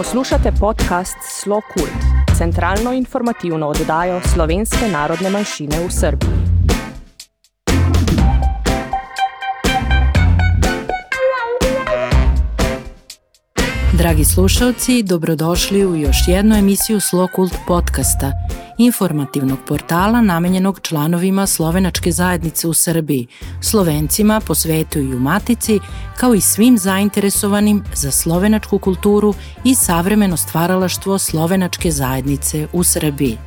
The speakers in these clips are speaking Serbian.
Poslušate podcast Slo Kult, centralno informativno oddajo slovenske narodne manjšine v Srbiji. Dragi slušalci, dobrodošli u još jednu emisiju Slo Kult podcasta – informativnog portala namenjenog članovima slovenačke zajednice u Srbiji, slovencima po svetu i u Matici, kao i svim zainteresovanim za slovenačku kulturu i savremeno stvaralaštvo slovenačke zajednice u Srbiji.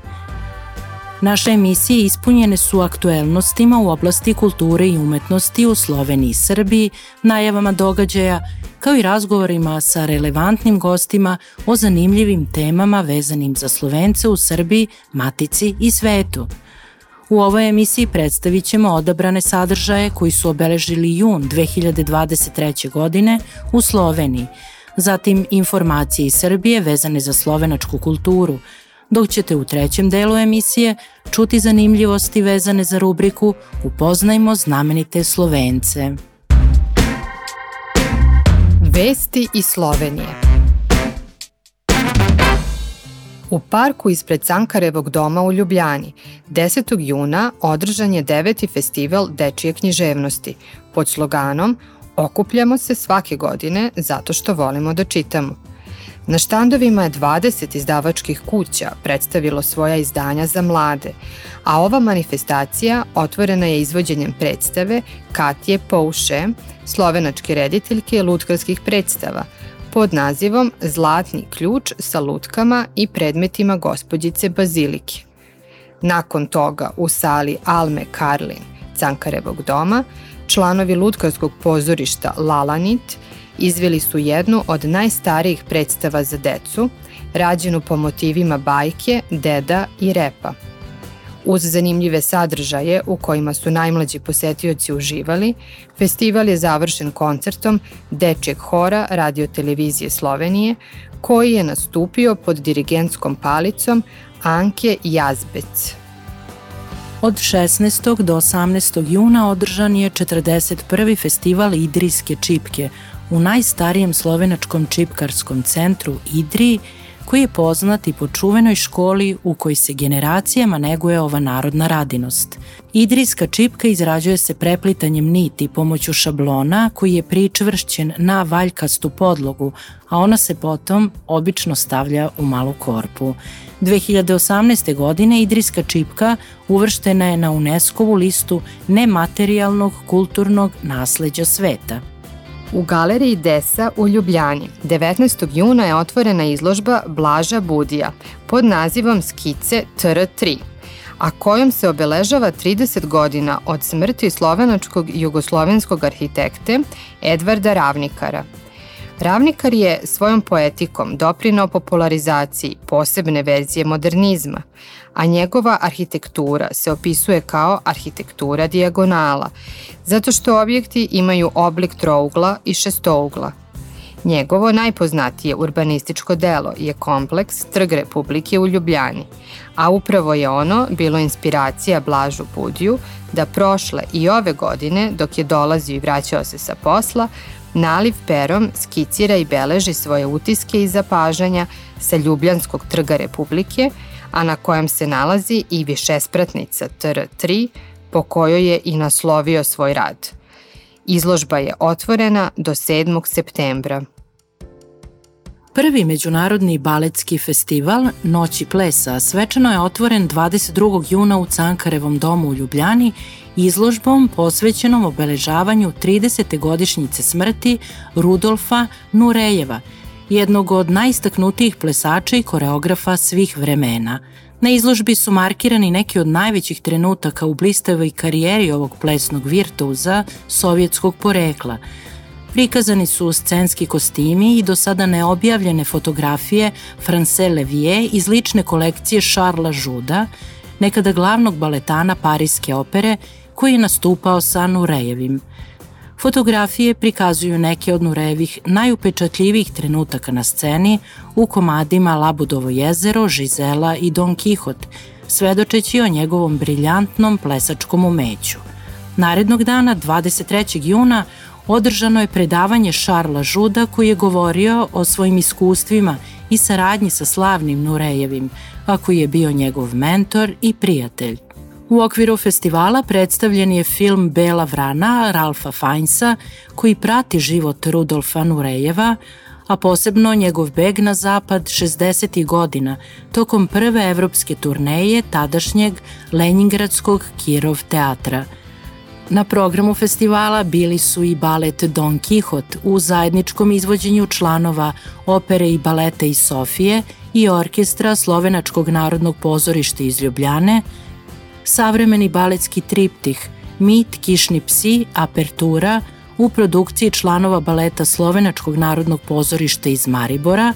Naše emisije ispunjene su aktuelnostima u oblasti kulture i umetnosti u Sloveniji i Srbiji, najavama događaja, kao i razgovorima sa relevantnim gostima o zanimljivim temama vezanim za Slovence u Srbiji, Matici i svetu. U ovoj emisiji predstavit ćemo odabrane sadržaje koji su obeležili jun 2023. godine u Sloveniji, zatim informacije iz Srbije vezane za slovenačku kulturu, dok ćete u trećem delu emisije čuti zanimljivosti vezane za rubriku Upoznajmo znamenite Slovence. Vesti iz Slovenije U parku ispred Cankarevog doma u Ljubljani 10. juna održan je deveti festival dečije književnosti pod sloganom Okupljamo se svake godine zato što volimo da čitamo. Na štandovima je 20 izdavačkih kuća predstavilo svoja izdanja za mlade, a ova manifestacija otvorena je izvođenjem predstave Katje Pouše, slovenačke rediteljke lutkarskih predstava, pod nazivom Zlatni ključ sa lutkama i predmetima gospođice Bazilike. Nakon toga u sali Alme Karlin Cankarevog doma, članovi lutkarskog pozorišta Lalanit izveli su jednu od najstarijih predstava za decu, rađenu po motivima bajke, deda i repa – Uz zanimljive sadržaje u kojima su najmlađi posetioci uživali, festival je završen koncertom Dečeg hora radio televizije Slovenije, koji je nastupio pod dirigentskom palicom Anke Jazbec. Od 16. do 18. juna održan je 41. festival Idrijske čipke u najstarijem slovenačkom čipkarskom centru Idriji koji je poznat i po čuvenoj školi u kojoj se generacijama neguje ova narodna radinost. Idrijska čipka izrađuje se preplitanjem niti pomoću šablona koji je pričvršćen na valjkastu podlogu, a ona se potom obično stavlja u malu korpu. 2018. godine Idrijska čipka uvrštena je na UNESCO-vu listu nematerijalnog kulturnog nasleđa sveta – U galeriji Desa u Ljubljani 19. juna je otvorena izložba Blaža Budija pod nazivom Skice TR3 a kojom se obeležava 30 godina od smrti slovenačkog jugoslovenskog arhitekte Edvarda Ravnikara. Ravnikar je svojom poetikom doprinao popularizaciji posebne verzije modernizma, a njegova arhitektura se opisuje kao arhitektura dijagonala, zato što objekti imaju oblik trougla i šestougla. Njegovo najpoznatije urbanističko delo je kompleks Trg Republike u Ljubljani, a upravo je ono bilo inspiracija Blažu Budiju da prošle i ove godine, dok je dolazio i vraćao se sa posla, naliv perom skicira i beleži svoje utiske i zapažanja sa Ljubljanskog trga Republike, a na kojem se nalazi i višespratnica TR3 po kojoj je i naslovio svoj rad. Izložba je otvorena do 7. septembra. Prvi međunarodni baletski festival Noći plesa svečano je otvoren 22. juna u Cankarevom domu u Ljubljani izložbom posvećenom obeležavanju 30. godišnjice smrti Rudolfa Nurejeva, jednog od najistaknutijih plesača i koreografa svih vremena. Na izložbi su markirani neki od najvećih trenutaka u blistavoj karijeri ovog plesnog virtuza sovjetskog porekla. Prikazani su scenski kostimi i do sada neobjavljene fotografije France Levier iz lične kolekcije Charlesa Žuda, nekada glavnog baletana Parijske opere koji je nastupao sa Nurejevim – Fotografije prikazuju neke od Nurevih najupečatljivijih trenutaka na sceni u komadima Labudovo jezero, Žizela i Don Kihot, svedočeći o njegovom briljantnom plesačkom umeću. Narednog dana, 23. juna, održano je predavanje Šarla Žuda koji je govorio o svojim iskustvima i saradnji sa slavnim Nurejevim, a koji je bio njegov mentor i prijatelj. U okviru festivala predstavljen je film Bela vrana Ralfa Feinsa koji prati život Rudolfa Nurejeva, a posebno njegov beg na zapad 60. godina tokom prve evropske turneje tadašnjeg Leningradskog Kirov teatra. Na programu festivala bili su i balet Don Quixote u zajedničkom izvođenju članova opere i baleta iz Sofije i orkestra Slovenačkog narodnog pozorišta iz Ljubljane, savremeni baletski triptih Mit, Kišni psi, Apertura – u produkciji članova baleta Slovenačkog narodnog pozorišta iz Maribora,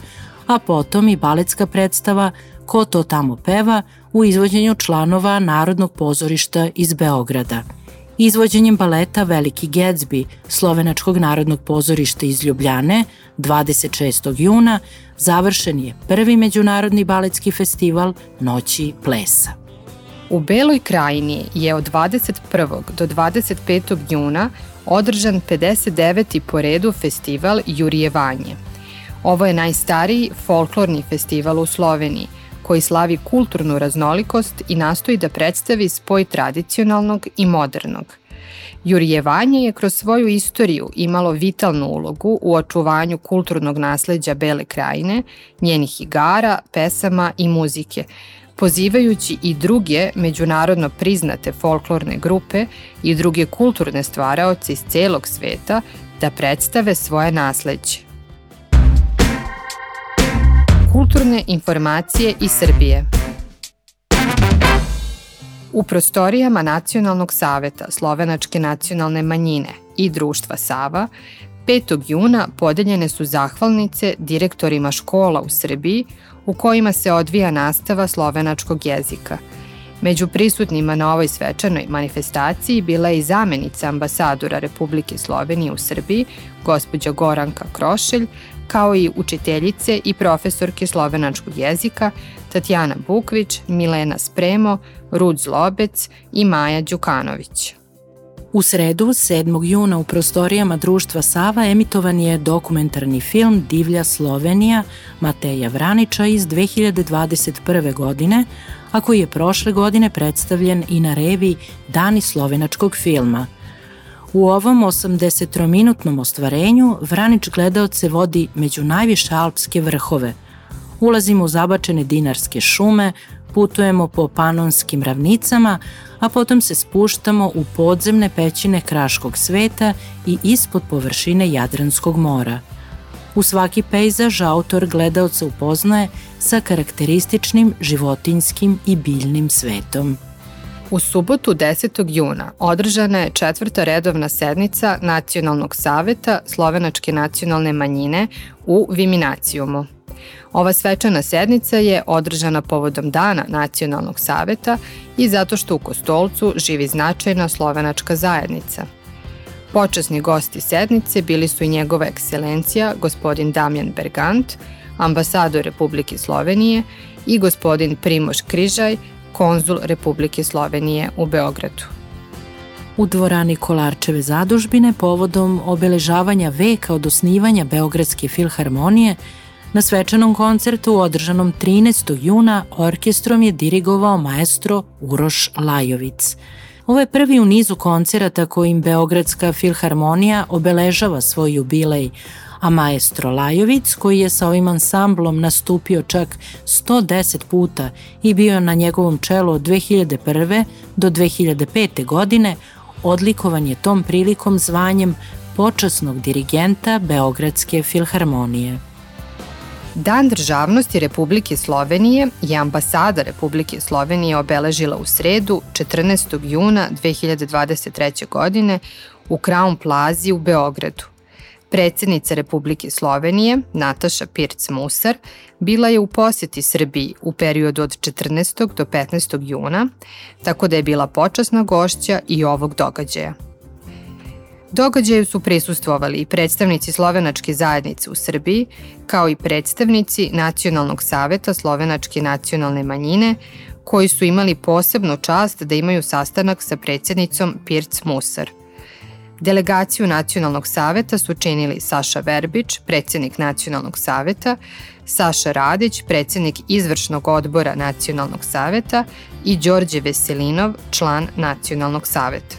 a potom i baletska predstava Ko to tamo peva u izvođenju članova Narodnog pozorišta iz Beograda. Izvođenjem baleta Veliki Gatsby Slovenačkog narodnog pozorišta iz Ljubljane 26. juna završen je prvi međunarodni baletski festival Noći plesa. U Beloj krajini je od 21. do 25. juna održan 59. po redu festival Jurijevanje. Ovo je najstariji folklorni festival u Sloveniji, koji slavi kulturnu raznolikost i nastoji da predstavi spoj tradicionalnog i modernog. Jurijevanje je kroz svoju istoriju imalo vitalnu ulogu u očuvanju kulturnog nasleđa Bele krajine, njenih igara, pesama i muzike, pozivajući i druge međunarodno priznate folklorne grupe i druge kulturne stvaraoce iz celog sveta da predstave svoje nasleđe. Kulturne informacije iz Srbije U prostorijama Nacionalnog saveta Slovenačke nacionalne manjine i Društva Sava 5. juna podeljene su zahvalnice direktorima škola u Srbiji u kojima se odvija nastava slovenačkog jezika. Među prisutnima na ovoj svečanoj manifestaciji bila je i zamenica ambasadora Republike Slovenije u Srbiji, gospođa Goranka Krošelj, kao i učiteljice i profesorke slovenačkog jezika Tatjana Bukvić, Milena Spremo, Rud Zlobec i Maja Đukanović. U sredu, 7. juna u prostorijama društva Sava emitovan je dokumentarni film Divlja Slovenija Mateja Vraniča iz 2021. godine, a koji je prošle godine predstavljen i na revi Dani slovenačkog filma. U ovom 80-minutnom ostvarenju Vranič gledaoce vodi među najviše alpske vrhove. Ulazimo u zabačene dinarske šume, putujemo po panonskim ravnicama, a potom se spuštamo u podzemne pećine Kraškog sveta i ispod površine Jadranskog mora. U svaki pejzaž autor gledaoca upoznaje sa karakterističnim životinskim i biljnim svetom. U subotu 10. juna održana je četvrta redovna sednica Nacionalnog saveta Slovenačke nacionalne manjine u Viminacijumu. Ova svečana sednica je održana povodom Dana Nacionalnog saveta i zato što u Kostolcu živi značajna slovenačka zajednica. Počasni gosti sednice bili su i njegova ekscelencija, gospodin Damjan Bergant, ambasador Republike Slovenije i gospodin Primoš Križaj, konzul Republike Slovenije u Beogradu. U dvorani Kolarčeve zadužbine povodom obeležavanja veka od osnivanja Beogradske filharmonije Na svečanom koncertu održanom 13. juna orkestrom je dirigovao maestro Uroš Lajovic. Ovo je prvi u nizu koncerata kojim Beogradska filharmonija obeležava svoj jubilej, a maestro Lajovic, koji je sa ovim ansamblom nastupio čak 110 puta i bio na njegovom čelu od 2001. do 2005. godine, odlikovan je tom prilikom zvanjem počasnog dirigenta Beogradske filharmonije. Dan državnosti Republike Slovenije je ambasada Republike Slovenije obeležila u sredu 14. juna 2023. godine u Crown Plazi u Beogradu. Predsednica Republike Slovenije, Nataša Pirc-Musar, bila je u poseti Srbiji u periodu od 14. do 15. juna, tako da je bila počasna gošća i ovog događaja – Događaju su prisustvovali i predstavnici slovenačke zajednice u Srbiji, kao i predstavnici Nacionalnog saveta slovenačke nacionalne manjine, koji su imali posebnu čast da imaju sastanak sa predsednicom Pirc Musar. Delegaciju Nacionalnog saveta su činili Saša Verbić, predsednik Nacionalnog saveta, Saša Radić, predsednik izvršnog odbora Nacionalnog saveta i Đorđe Veselinov, član Nacionalnog saveta.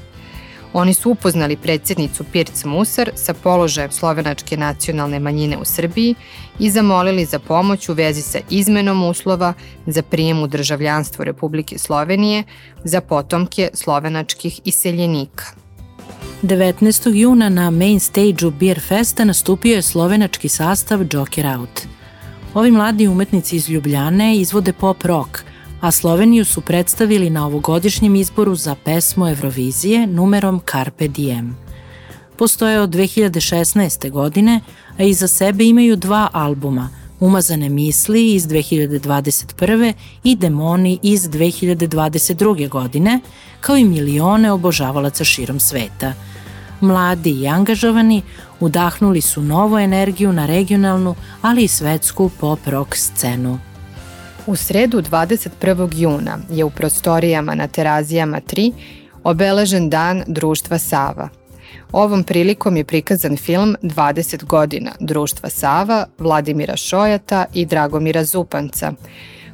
Oni su upoznali predsednicu Pirc Musar sa položajem slovenačke nacionalne manjine u Srbiji i zamolili za pomoć u vezi sa izmenom uslova za prijem u državljanstvo Republike Slovenije za potomke slovenačkih iseljenika. 19. juna na main stage-u Beer Festa nastupio je slovenački sastav Joker Out. Ovi mladi umetnici iz Ljubljane izvode pop rock, a Sloveniju su predstavili na ovogodišnjem izboru za pesmu Eurovizije numerom Carpe Diem. Postoje od 2016. godine, a iza sebe imaju dva albuma, Umazane misli iz 2021. i Demoni iz 2022. godine, kao i milione obožavalaca širom sveta. Mladi i angažovani udahnuli su novu energiju na regionalnu, ali i svetsku pop-rock scenu. U sredu 21. juna je u prostorijama na Terazijama 3 obeležen dan Društva Sava. Ovom prilikom je prikazan film 20 godina Društva Sava, Vladimira Šojata i Dragomira Zupanca,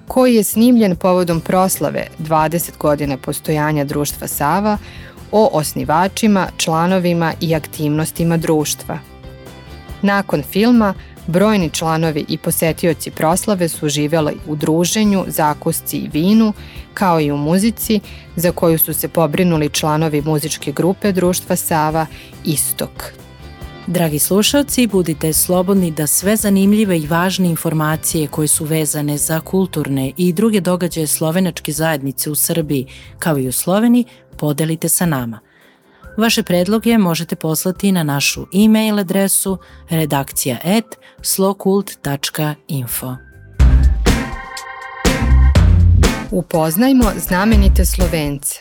koji je snimljen povodom proslave 20 godina postojanja Društva Sava o osnivačima, članovima i aktivnostima društva. Nakon filma, Brojni članovi i posetioci proslave su živeli u druženju, zakusci i vinu, kao i u muzici, za koju su se pobrinuli članovi muzičke grupe Društva Sava Istok. Dragi slušalci, budite slobodni da sve zanimljive i važne informacije koje su vezane za kulturne i druge događaje slovenačke zajednice u Srbiji, kao i u Sloveniji, podelite sa nama – Vaše predloge možete poslati na našu e-mail adresu redakcija.slokult.info. Upoznajmo znamenite Slovence.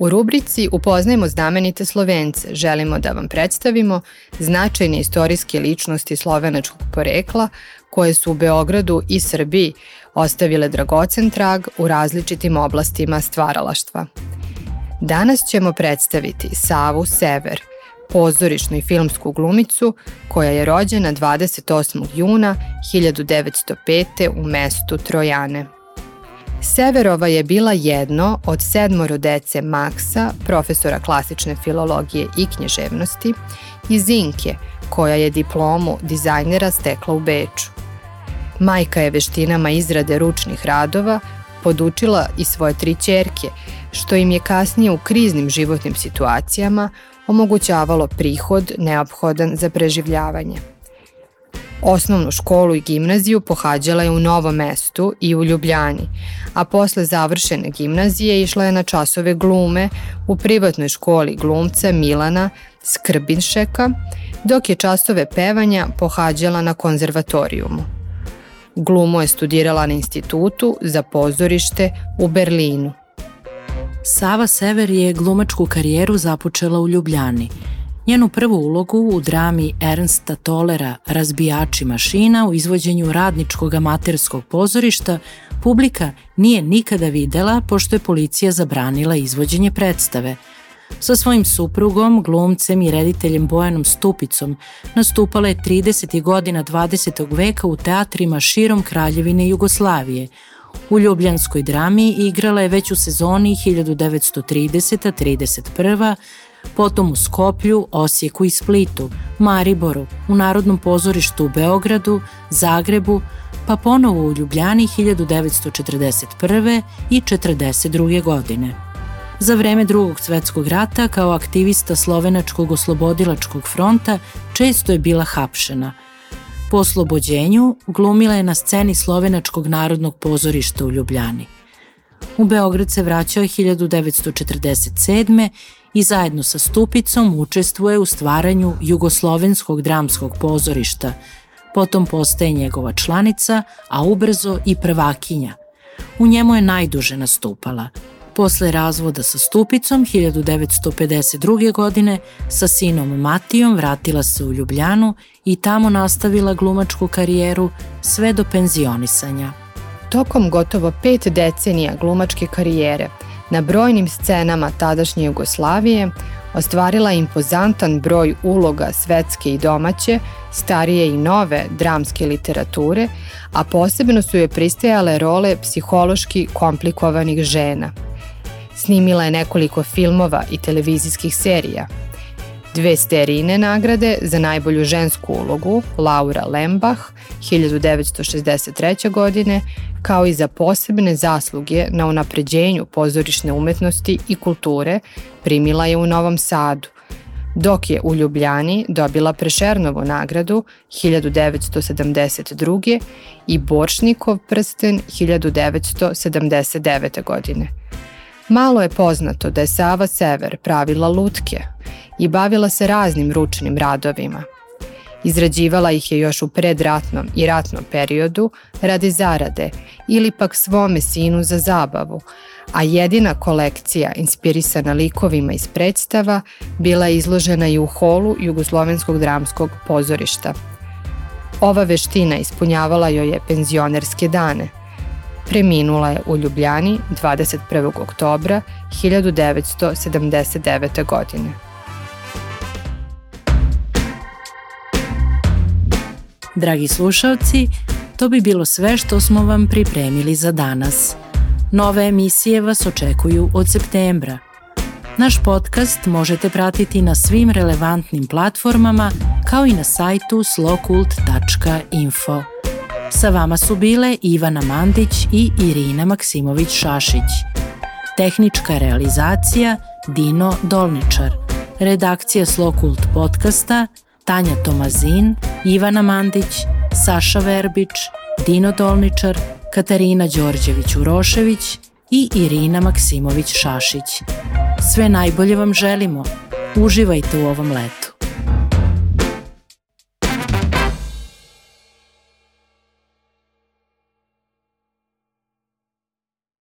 U rubrici Upoznajmo znamenite Slovence želimo da vam predstavimo značajne istorijske ličnosti slovenačkog porekla koje su u Beogradu i Srbiji ostavile dragocen trag u različitim oblastima stvaralaštva – Danas ćemo predstaviti Savu Sever, pozorišnu i filmsku glumicu koja je rođena 28. juna 1905. u mestu Trojane. Severova je bila jedno od sedmoro dece Maksa, profesora klasične filologije i knježevnosti, i Zinke, koja je diplomu dizajnera stekla u Beču. Majka je veštinama izrade ručnih radova podučila i svoje tri čerke, što im je kasnije u kriznim životnim situacijama omogućavalo prihod neophodan za preživljavanje. Osnovnu školu i gimnaziju pohađala je u Novom mestu i u Ljubljani, a posle završene gimnazije išla je na časove glume u privatnoj školi glumca Milana Skrbinšeka, dok je časove pevanja pohađala na konzervatorijumu. Glumu je studirala na institutu za pozorište u Berlinu. Sava Sever je glumačku karijeru započela u Ljubljani. Njenu prvu ulogu u drami Ernsta Tolera Razbijači mašina u izvođenju radničkog amaterskog pozorišta publika nije nikada videla pošto je policija zabranila izvođenje predstave. Sa svojim suprugom, glumcem i rediteljem Bojanom Stupicom nastupala je 30. godina 20. veka u teatrima širom Kraljevine Jugoslavije – U ljubljanskoj drami igrala je već u sezoni 1930-31, potom u Skoplju, Osijeku i Splitu, Mariboru, u Narodnom pozorištu u Beogradu, Zagrebu, pa ponovo u Ljubljani 1941. i 42. godine. Za vreme drugog svetskog rata kao aktivista Slovenačkog oslobodilačkog fronta često je bila hapšena – Po oslobođenju glumila je na sceni Slovenačkog narodnog pozorišta u Ljubljani. U Beograd se vraćao 1947. i zajedno sa Stupicom učestvuje u stvaranju Jugoslovenskog dramskog pozorišta, potom postaje njegova članica, a ubrzo i prvakinja. U njemu je najduže nastupala – Posle razvoda sa Stupicom 1952. godine sa sinom Matijom vratila se u Ljubljanu i tamo nastavila glumačku karijeru sve do penzionisanja. Tokom gotovo pet decenija glumačke karijere, Na brojnim scenama tadašnje Jugoslavije ostvarila impozantan broj uloga svetske i domaće, starije i nove dramske literature, a posebno su joj pristajale role psihološki komplikovanih žena. Snimila je nekoliko filmova i televizijskih serija – Dve sterijine nagrade za najbolju žensku ulogu Laura Lembach 1963. godine, kao i za posebne zasluge na unapređenju pozorišne umetnosti i kulture primila je u Novom Sadu, dok je u Ljubljani dobila Prešernovu nagradu 1972. i Boršnikov prsten 1979. godine. Malo je poznato da je Sava Sever pravila lutke i bavila se raznim ručnim radovima. Izrađivala ih je još u predratnom i ratnom periodu radi zarade ili pak svome sinu za zabavu, a jedina kolekcija inspirisana likovima iz predstava bila je izložena i u holu Jugoslovenskog dramskog pozorišta. Ova veština ispunjavala joj je penzionerske dane. Preminula je u Ljubljani 21. oktobra 1979. godine. Dragi slušalci, to bi bilo sve što smo vam pripremili za danas. Nove emisije vas očekuju od septembra. Naš podcast možete pratiti na svim relevantnim platformama kao i na sajtu slokult.info. Sa vama su bile Ivana Mandić i Irina Maksimović-Šašić. Tehnička realizacija Dino Dolničar. Redakcija Slokult podcasta – Tanja Tomazin, Ivana Mandić, Saša Verbić, Dino Dolničar, Katarina Đorđević-Urošević i Irina Maksimović-Šašić. Sve najbolje vam želimo. Uživajte u ovom letu.